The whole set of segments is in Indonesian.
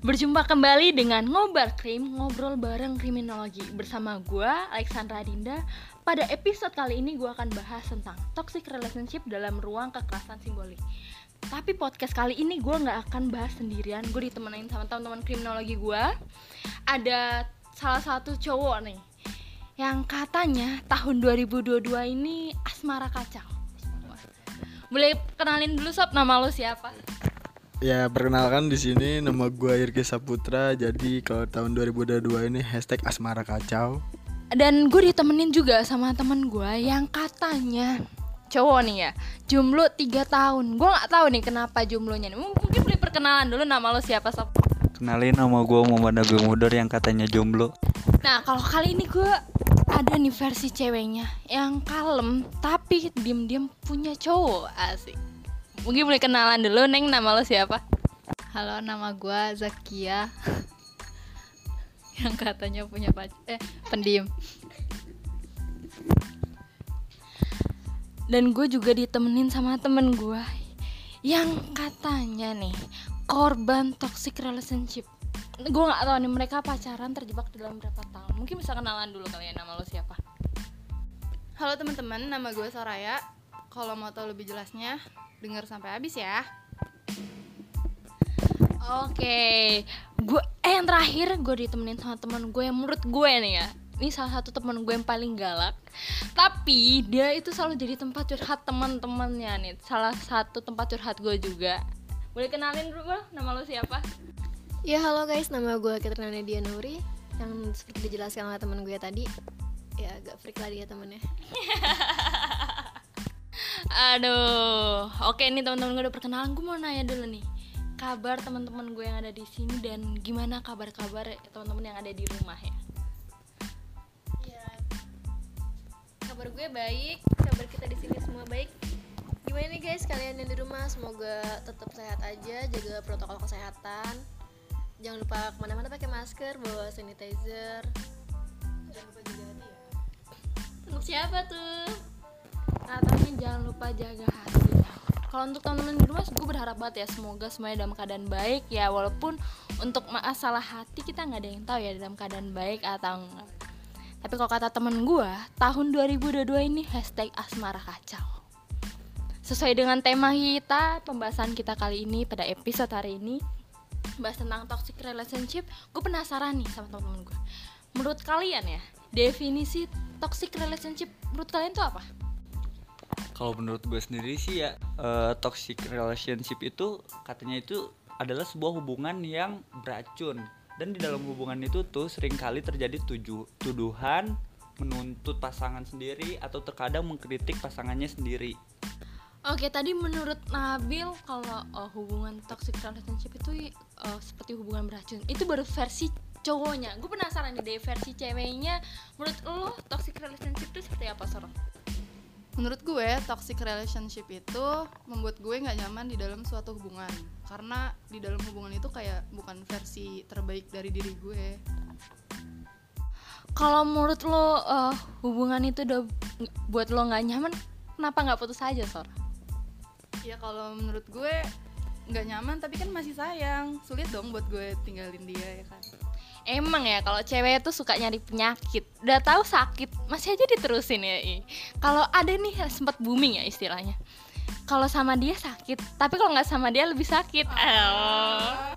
Berjumpa kembali dengan Ngobar Krim, ngobrol bareng kriminologi bersama gue, Alexandra Dinda. Pada episode kali ini gue akan bahas tentang toxic relationship dalam ruang kekerasan simbolik. Tapi podcast kali ini gue nggak akan bahas sendirian, gue ditemenin sama teman-teman kriminologi gue. Ada salah satu cowok nih, yang katanya tahun 2022 ini asmara kacau. Boleh kenalin dulu sob nama lo siapa? Ya perkenalkan di sini nama gue Irki Saputra. Jadi kalau tahun 2022 ini hashtag Asmara Kacau. Dan gue ditemenin juga sama temen gue yang katanya cowok nih ya jomblo 3 tahun. Gue nggak tahu nih kenapa jomblonya nih. Mungkin boleh perkenalan dulu nama lo siapa sob Kenalin nama gue Muhammad Nabi Mudor yang katanya jomblo. Nah kalau kali ini gue ada nih versi ceweknya yang kalem tapi diem-diem punya cowok asik mungkin boleh kenalan dulu neng nama lo siapa Halo, nama gua Zakia. yang katanya punya pacar eh pendiam. dan gue juga ditemenin sama temen gue yang katanya nih korban toxic relationship gue nggak tahu nih mereka pacaran terjebak dalam berapa tahun mungkin bisa kenalan dulu kalian nama lo siapa Halo teman-teman, nama gue Soraya. Kalau mau tahu lebih jelasnya, dengar sampai habis ya. Oke, gue eh yang terakhir gue ditemenin sama teman gue yang menurut gue nih ya. Ini salah satu teman gue yang paling galak. Tapi dia itu selalu jadi tempat curhat teman-temannya nih. Salah satu tempat curhat gue juga. Boleh kenalin dulu bro, nama lo siapa? Ya halo guys, nama gue Katrina Nadia Nuri Yang seperti dijelaskan oleh teman gue tadi Ya agak freak lah dia temennya Aduh, oke nih teman-teman gue udah perkenalan. Gue mau nanya dulu nih, kabar teman-teman gue yang ada di sini dan gimana kabar-kabar teman-teman yang ada di rumah ya? Ya Kabar gue baik, kabar kita di sini semua baik. Gimana nih guys kalian yang di rumah? Semoga tetap sehat aja, jaga protokol kesehatan. Jangan lupa ke mana-mana pakai masker, bawa sanitizer. Jangan lupa jaga hati ya. Untuk siapa tuh? Katanya jangan lupa jaga hati. Kalau untuk teman-teman di rumah, gue berharap banget ya semoga semuanya dalam keadaan baik ya walaupun untuk masalah hati kita nggak ada yang tahu ya dalam keadaan baik atau enggak. Tapi kalau kata temen gue, tahun 2022 ini hashtag asmara kacau. Sesuai dengan tema kita, pembahasan kita kali ini pada episode hari ini bahas tentang toxic relationship. Gue penasaran nih sama temen-temen gue. Menurut kalian ya, definisi toxic relationship menurut kalian tuh apa? Kalau menurut gue sendiri sih ya eh, Toxic relationship itu katanya itu adalah sebuah hubungan yang beracun Dan di dalam hubungan itu tuh sering kali terjadi tuju, tuduhan Menuntut pasangan sendiri atau terkadang mengkritik pasangannya sendiri Oke, tadi menurut Nabil kalau uh, hubungan toxic relationship itu uh, seperti hubungan beracun. Itu baru versi cowoknya. Gue penasaran nih dari versi ceweknya. Menurut lo toxic relationship itu seperti apa, Sor? Menurut gue, toxic relationship itu membuat gue nggak nyaman di dalam suatu hubungan. Karena di dalam hubungan itu kayak bukan versi terbaik dari diri gue. Kalau menurut lo uh, hubungan itu udah buat lo nggak nyaman, kenapa nggak putus aja, Sor? Ya kalau menurut gue nggak nyaman tapi kan masih sayang. Sulit dong buat gue tinggalin dia ya kan. Emang ya kalau cewek tuh suka nyari penyakit. Udah tahu sakit, masih aja diterusin ya. Kalau ada nih sempat booming ya istilahnya. Kalau sama dia sakit, tapi kalau nggak sama dia lebih sakit. Oh.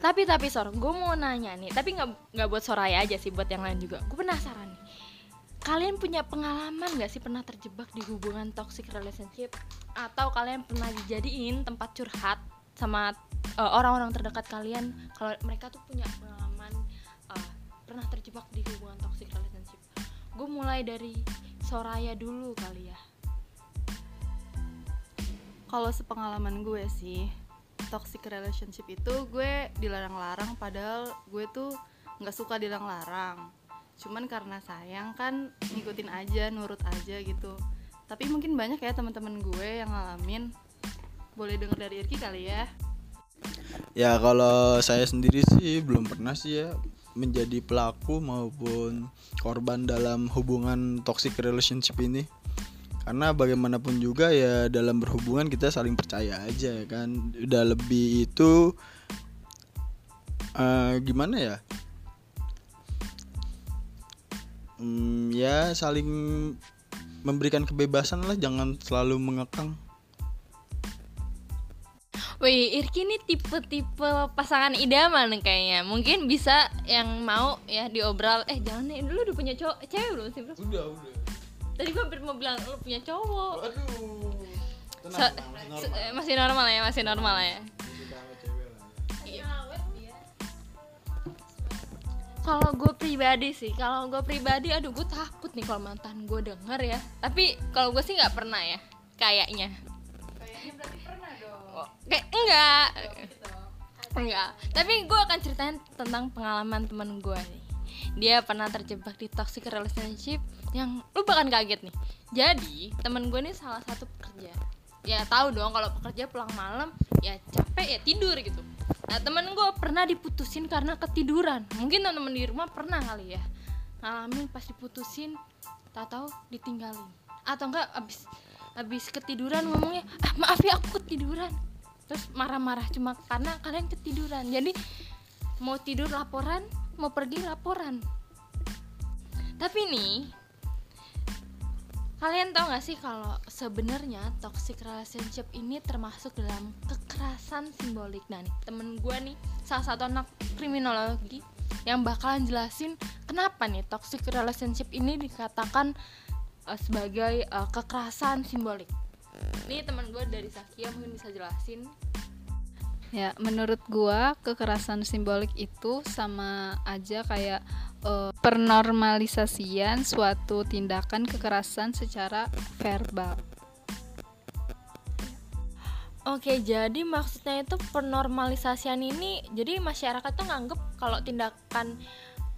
Tapi tapi Sor, gue mau nanya nih. Tapi nggak nggak buat Soraya aja sih, buat yang lain juga. Gue penasaran nih. Kalian punya pengalaman nggak sih pernah terjebak di hubungan toxic relationship? Atau kalian pernah dijadiin tempat curhat sama uh, orang-orang terdekat kalian kalau mereka tuh punya pengalaman terjebak di hubungan toxic relationship. Gue mulai dari Soraya dulu kali ya. Kalau sepengalaman gue sih, toxic relationship itu gue dilarang-larang padahal gue tuh nggak suka dilarang-larang. Cuman karena sayang kan ngikutin aja, nurut aja gitu. Tapi mungkin banyak ya teman-teman gue yang ngalamin. Boleh denger dari Irki kali ya. Ya kalau saya sendiri sih belum pernah sih ya menjadi pelaku maupun korban dalam hubungan toxic relationship ini. karena bagaimanapun juga ya dalam berhubungan kita saling percaya aja ya kan. Udah lebih itu eh, gimana ya? Hmm, ya saling memberikan kebebasan lah jangan selalu mengekang Wih, Irki ini tipe-tipe pasangan idaman kayaknya. Mungkin bisa yang mau ya diobral. Eh, jangan nih, dulu udah punya cowok, cewek belum sih, Bro? udah udah Tadi gua hampir mau bilang lu punya cowok. aduh Se- se- eh, masih normal ya, masih normal ya. Kalau gue pribadi sih, kalau gue pribadi, aduh gue takut nih kalau mantan gue denger ya. Tapi kalau gue sih nggak pernah ya, kayaknya. kayaknya berarti pernah dong Kayak enggak, enggak. Tapi gue akan ceritain tentang pengalaman temen gue nih. Dia pernah terjebak di toxic relationship yang lu bahkan kaget nih. Jadi temen gue nih salah satu pekerja. Ya tahu dong kalau pekerja pulang malam ya capek ya tidur gitu. Nah temen gue pernah diputusin karena ketiduran. Mungkin temen-temen di rumah pernah kali ya ngalamin pas diputusin, tak tahu ditinggalin. Atau enggak abis abis ketiduran ngomongnya ah maaf ya aku ketiduran. Terus marah-marah cuma karena kalian ketiduran. Jadi mau tidur laporan mau pergi laporan. Tapi nih kalian tahu gak sih kalau sebenarnya toxic relationship ini termasuk dalam kekerasan simbolik? Nah nih temen gue nih salah satu anak kriminologi yang bakalan jelasin kenapa nih toxic relationship ini dikatakan eh, sebagai eh, kekerasan simbolik ini teman gue dari Sakia mungkin bisa jelasin Ya, menurut gua kekerasan simbolik itu sama aja kayak eh, pernormalisasian suatu tindakan kekerasan secara verbal. Oke, jadi maksudnya itu penormalisasian ini, jadi masyarakat tuh nganggep kalau tindakan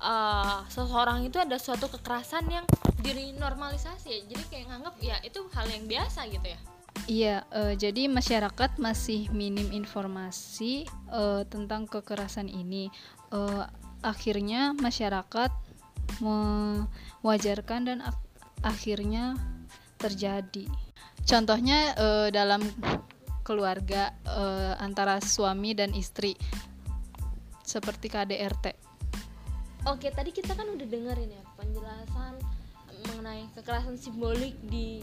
eh, seseorang itu ada suatu kekerasan yang dinormalisasi ya. Jadi kayak nganggep ya itu hal yang biasa gitu ya. Iya, eh, jadi masyarakat masih minim informasi eh, tentang kekerasan ini. Eh, akhirnya masyarakat mewajarkan dan ak- akhirnya terjadi. Contohnya eh, dalam keluarga eh, antara suami dan istri, seperti KDRT. Oke, tadi kita kan udah dengerin ya penjelasan mengenai kekerasan simbolik di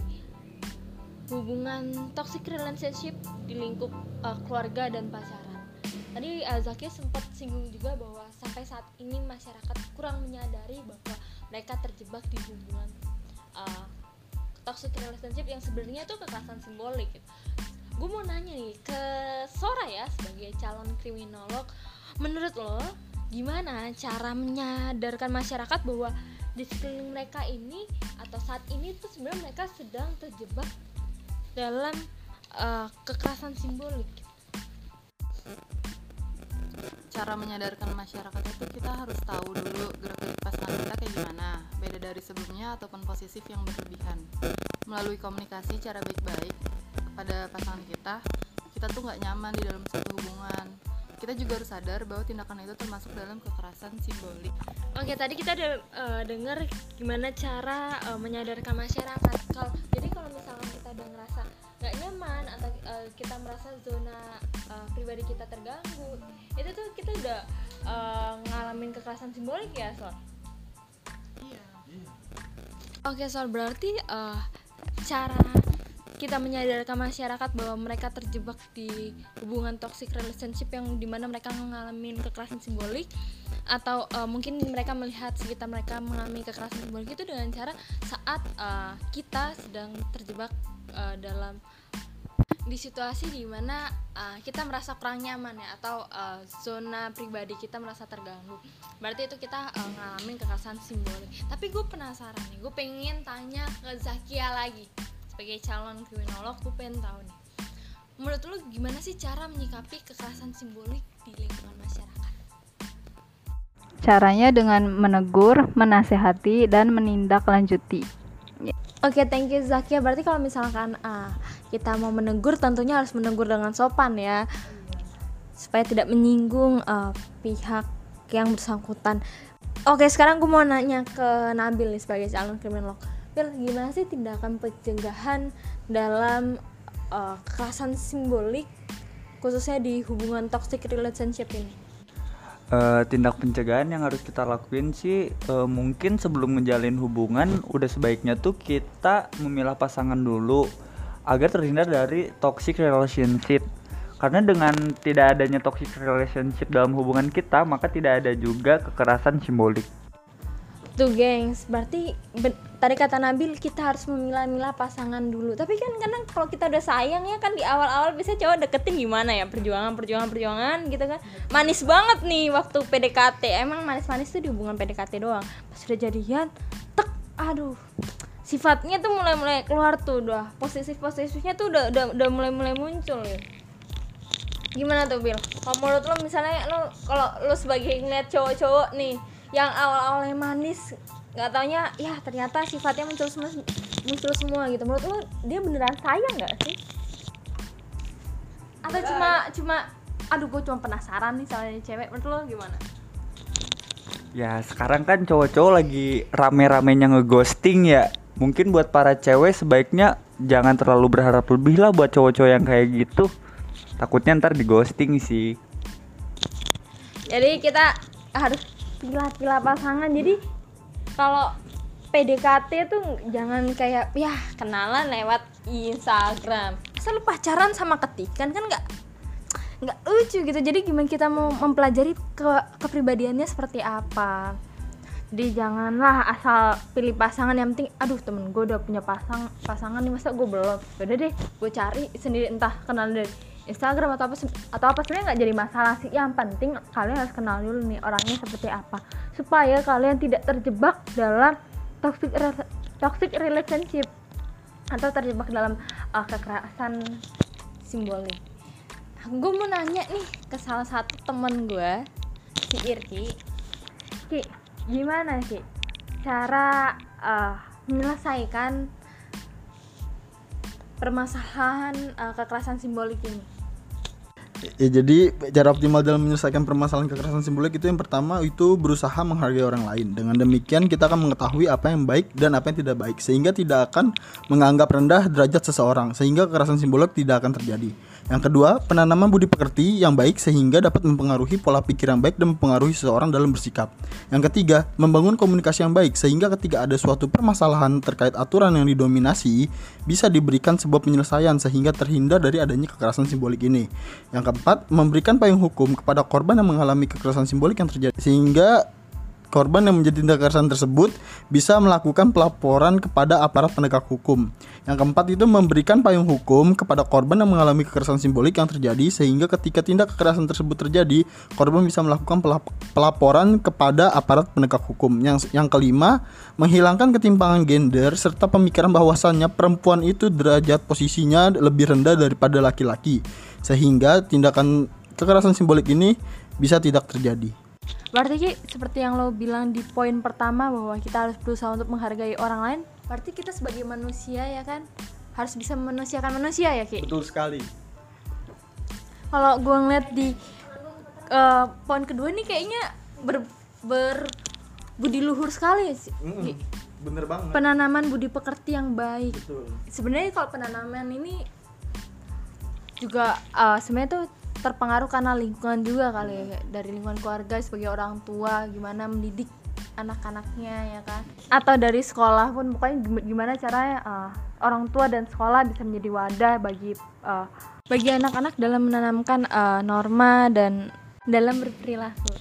hubungan toxic relationship di lingkup uh, keluarga dan pacaran. Tadi Zakia sempat singgung juga bahwa sampai saat ini masyarakat kurang menyadari bahwa mereka terjebak di hubungan uh, toxic relationship yang sebenarnya itu kekerasan simbolik. Gitu. Gue mau nanya nih ke Sora ya sebagai calon kriminolog, menurut lo gimana cara menyadarkan masyarakat bahwa di sekeliling mereka ini atau saat ini tuh sebenarnya mereka sedang terjebak dalam uh, kekerasan simbolik. Cara menyadarkan masyarakat itu kita harus tahu dulu gerak pasangan kita kayak gimana beda dari sebelumnya ataupun posesif yang berlebihan. Melalui komunikasi cara baik-baik kepada pasangan kita kita tuh nggak nyaman di dalam satu hubungan kita juga harus sadar bahwa tindakan itu termasuk dalam kekerasan simbolik. Oke tadi kita udah uh, dengar gimana cara uh, menyadarkan masyarakat. Kalau jadi kalau misalkan kita udah ngerasa nggak nyaman atau uh, kita merasa zona uh, pribadi kita terganggu itu tuh kita udah uh, ngalamin kekerasan simbolik ya Sor? Oke Sor berarti uh, cara kita menyadarkan masyarakat bahwa mereka terjebak di hubungan toxic relationship yang di mana mereka mengalami kekerasan simbolik atau uh, mungkin mereka melihat sekitar mereka mengalami kekerasan simbolik itu dengan cara saat uh, kita sedang terjebak uh, dalam di situasi di mana uh, kita merasa kurang nyaman ya atau uh, zona pribadi kita merasa terganggu. Berarti itu kita uh, ngalamin kekerasan simbolik. Tapi gue penasaran nih gue pengen tanya ke Zakia lagi sebagai calon kriminolog gue pengen tahu nih menurut lu gimana sih cara menyikapi kekerasan simbolik di lingkungan masyarakat caranya dengan menegur menasehati dan menindaklanjuti Oke, thank you Zakia. Berarti kalau misalkan ah, kita mau menegur, tentunya harus menegur dengan sopan ya, supaya tidak menyinggung ah, pihak yang bersangkutan. Oke, sekarang gue mau nanya ke Nabil nih sebagai calon kriminolog. Bil, gimana sih tindakan pencegahan dalam ah, kekerasan simbolik, khususnya di hubungan toxic relationship ini? Eh, tindak pencegahan yang harus kita lakuin sih eh, mungkin sebelum ngejalin hubungan udah sebaiknya tuh kita memilah pasangan dulu agar terhindar dari toxic relationship karena dengan tidak adanya toxic relationship dalam hubungan kita maka tidak ada juga kekerasan simbolik Tuh gengs, berarti ben- tadi kata Nabil kita harus memilah-milah pasangan dulu. Tapi kan kadang kalau kita udah sayang ya kan di awal-awal bisa cowok deketin gimana ya perjuangan perjuangan perjuangan gitu kan. Manis banget nih waktu PDKT. Emang manis-manis tuh di hubungan PDKT doang. Pas udah jadian, tek, aduh. Sifatnya tuh mulai-mulai keluar tuh udah posesif-posesifnya tuh udah udah udah mulai-mulai muncul ya. Gimana tuh Bil? Kalau menurut lo misalnya lo kalau lo sebagai ngeliat cowok-cowok nih yang awal-awalnya manis nggak taunya ya ternyata sifatnya muncul semua muncul semua gitu. Menurut lo dia beneran sayang nggak sih? Atau cuma cuma aduh gue cuma penasaran nih soalnya cewek menurut lo gimana? Ya sekarang kan cowok-cowok lagi rame-ramenya ngeghosting ya. Mungkin buat para cewek sebaiknya jangan terlalu berharap lebih lah buat cowok-cowok yang kayak gitu. Takutnya ntar di ghosting sih. Jadi kita harus pilah-pilah pasangan. Jadi kalau PDKT tuh jangan kayak ya kenalan lewat Instagram. Selalu pacaran sama ketikan kan nggak nggak lucu gitu. Jadi gimana kita mau mempelajari ke kepribadiannya seperti apa? Jadi janganlah asal pilih pasangan yang penting aduh temen gue udah punya pasang pasangan nih masa gue belum? Udah deh gue cari sendiri entah kenal dari Instagram atau apa atau apa sebenarnya nggak jadi masalah sih. Yang penting kalian harus kenal dulu nih orangnya seperti apa. Supaya kalian tidak terjebak dalam toxic toxic relationship atau terjebak dalam uh, kekerasan simbolik. Gue mau nanya nih ke salah satu temen gue si Irki. Ki gimana Ki? Cara uh, menyelesaikan permasalahan uh, kekerasan simbolik ini Ya jadi cara optimal dalam menyelesaikan permasalahan kekerasan simbolik itu yang pertama itu berusaha menghargai orang lain. Dengan demikian kita akan mengetahui apa yang baik dan apa yang tidak baik sehingga tidak akan menganggap rendah derajat seseorang sehingga kekerasan simbolik tidak akan terjadi. Yang kedua, penanaman budi pekerti yang baik sehingga dapat mempengaruhi pola pikir yang baik dan mempengaruhi seseorang dalam bersikap. Yang ketiga, membangun komunikasi yang baik sehingga ketika ada suatu permasalahan terkait aturan yang didominasi bisa diberikan sebuah penyelesaian sehingga terhindar dari adanya kekerasan simbolik ini. Yang keempat, memberikan payung hukum kepada korban yang mengalami kekerasan simbolik yang terjadi sehingga korban yang menjadi tindak kekerasan tersebut bisa melakukan pelaporan kepada aparat penegak hukum. Yang keempat itu memberikan payung hukum kepada korban yang mengalami kekerasan simbolik yang terjadi sehingga ketika tindak kekerasan tersebut terjadi, korban bisa melakukan pelap- pelaporan kepada aparat penegak hukum. Yang yang kelima, menghilangkan ketimpangan gender serta pemikiran bahwasannya perempuan itu derajat posisinya lebih rendah daripada laki-laki sehingga tindakan kekerasan simbolik ini bisa tidak terjadi. Berarti Ki, seperti yang lo bilang di poin pertama bahwa kita harus berusaha untuk menghargai orang lain, berarti kita sebagai manusia ya kan harus bisa memanusiakan manusia ya Ki. Betul sekali. Kalau gue ngeliat di eh, poin kedua nih kayaknya ber, ber budi luhur sekali sih. Ki. Bener banget. Penanaman budi pekerti yang baik. Betul. Sebenarnya kalau penanaman ini juga eh, sebenarnya tuh terpengaruh karena lingkungan juga kali ya dari lingkungan keluarga sebagai orang tua gimana mendidik anak-anaknya ya kan? Atau dari sekolah pun pokoknya gim- gimana caranya eh, orang tua dan sekolah bisa menjadi wadah bagi eh, bagi anak-anak dalam menanamkan eh, norma dan dalam berperilaku.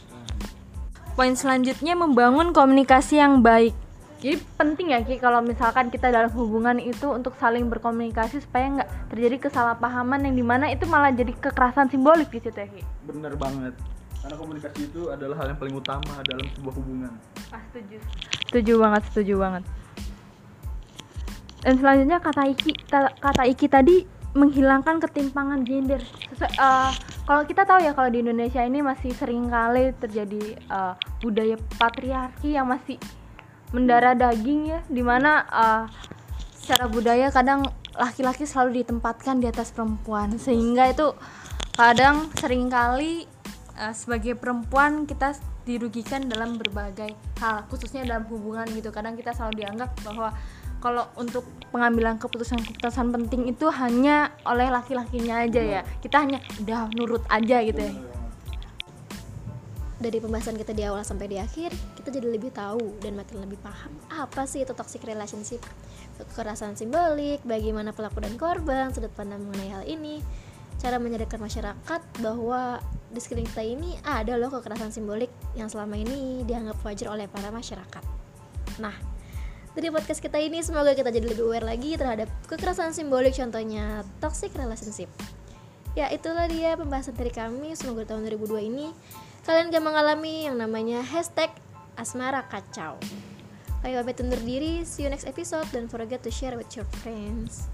Poin selanjutnya membangun komunikasi yang baik jadi penting ya Ki kalau misalkan kita dalam hubungan itu untuk saling berkomunikasi supaya nggak terjadi kesalahpahaman yang di mana itu malah jadi kekerasan simbolik di situ ya Ki. Bener banget. Karena komunikasi itu adalah hal yang paling utama dalam sebuah hubungan. Ah, setuju. Setuju banget, setuju banget. Dan selanjutnya kata Iki ta- kata Iki tadi menghilangkan ketimpangan gender. Sesu- eh, kalau kita tahu ya kalau di Indonesia ini masih sering kali terjadi eh, budaya patriarki yang masih mendarah daging ya di mana eh, secara budaya kadang laki-laki selalu ditempatkan di atas perempuan. Sehingga itu kadang sering kali eh, sebagai perempuan kita dirugikan dalam berbagai hal khususnya dalam hubungan gitu. Kadang kita selalu dianggap bahwa kalau untuk pengambilan keputusan-keputusan penting itu hanya oleh laki-lakinya aja ya. Kita hanya udah nurut aja gitu ya dari pembahasan kita di awal sampai di akhir kita jadi lebih tahu dan makin lebih paham apa sih itu toxic relationship. Kekerasan simbolik bagaimana pelaku dan korban sudut pandang mengenai hal ini cara menyadarkan masyarakat bahwa di sekeliling kita ini ada loh kekerasan simbolik yang selama ini dianggap wajar oleh para masyarakat. Nah dari podcast kita ini semoga kita jadi lebih aware lagi terhadap kekerasan simbolik contohnya toxic relationship. Ya itulah dia pembahasan dari kami. Semoga tahun 2002 ini kalian gak mengalami yang namanya hashtag asmara kacau Ayo pamit undur diri, see you next episode. Don't forget to share with your friends.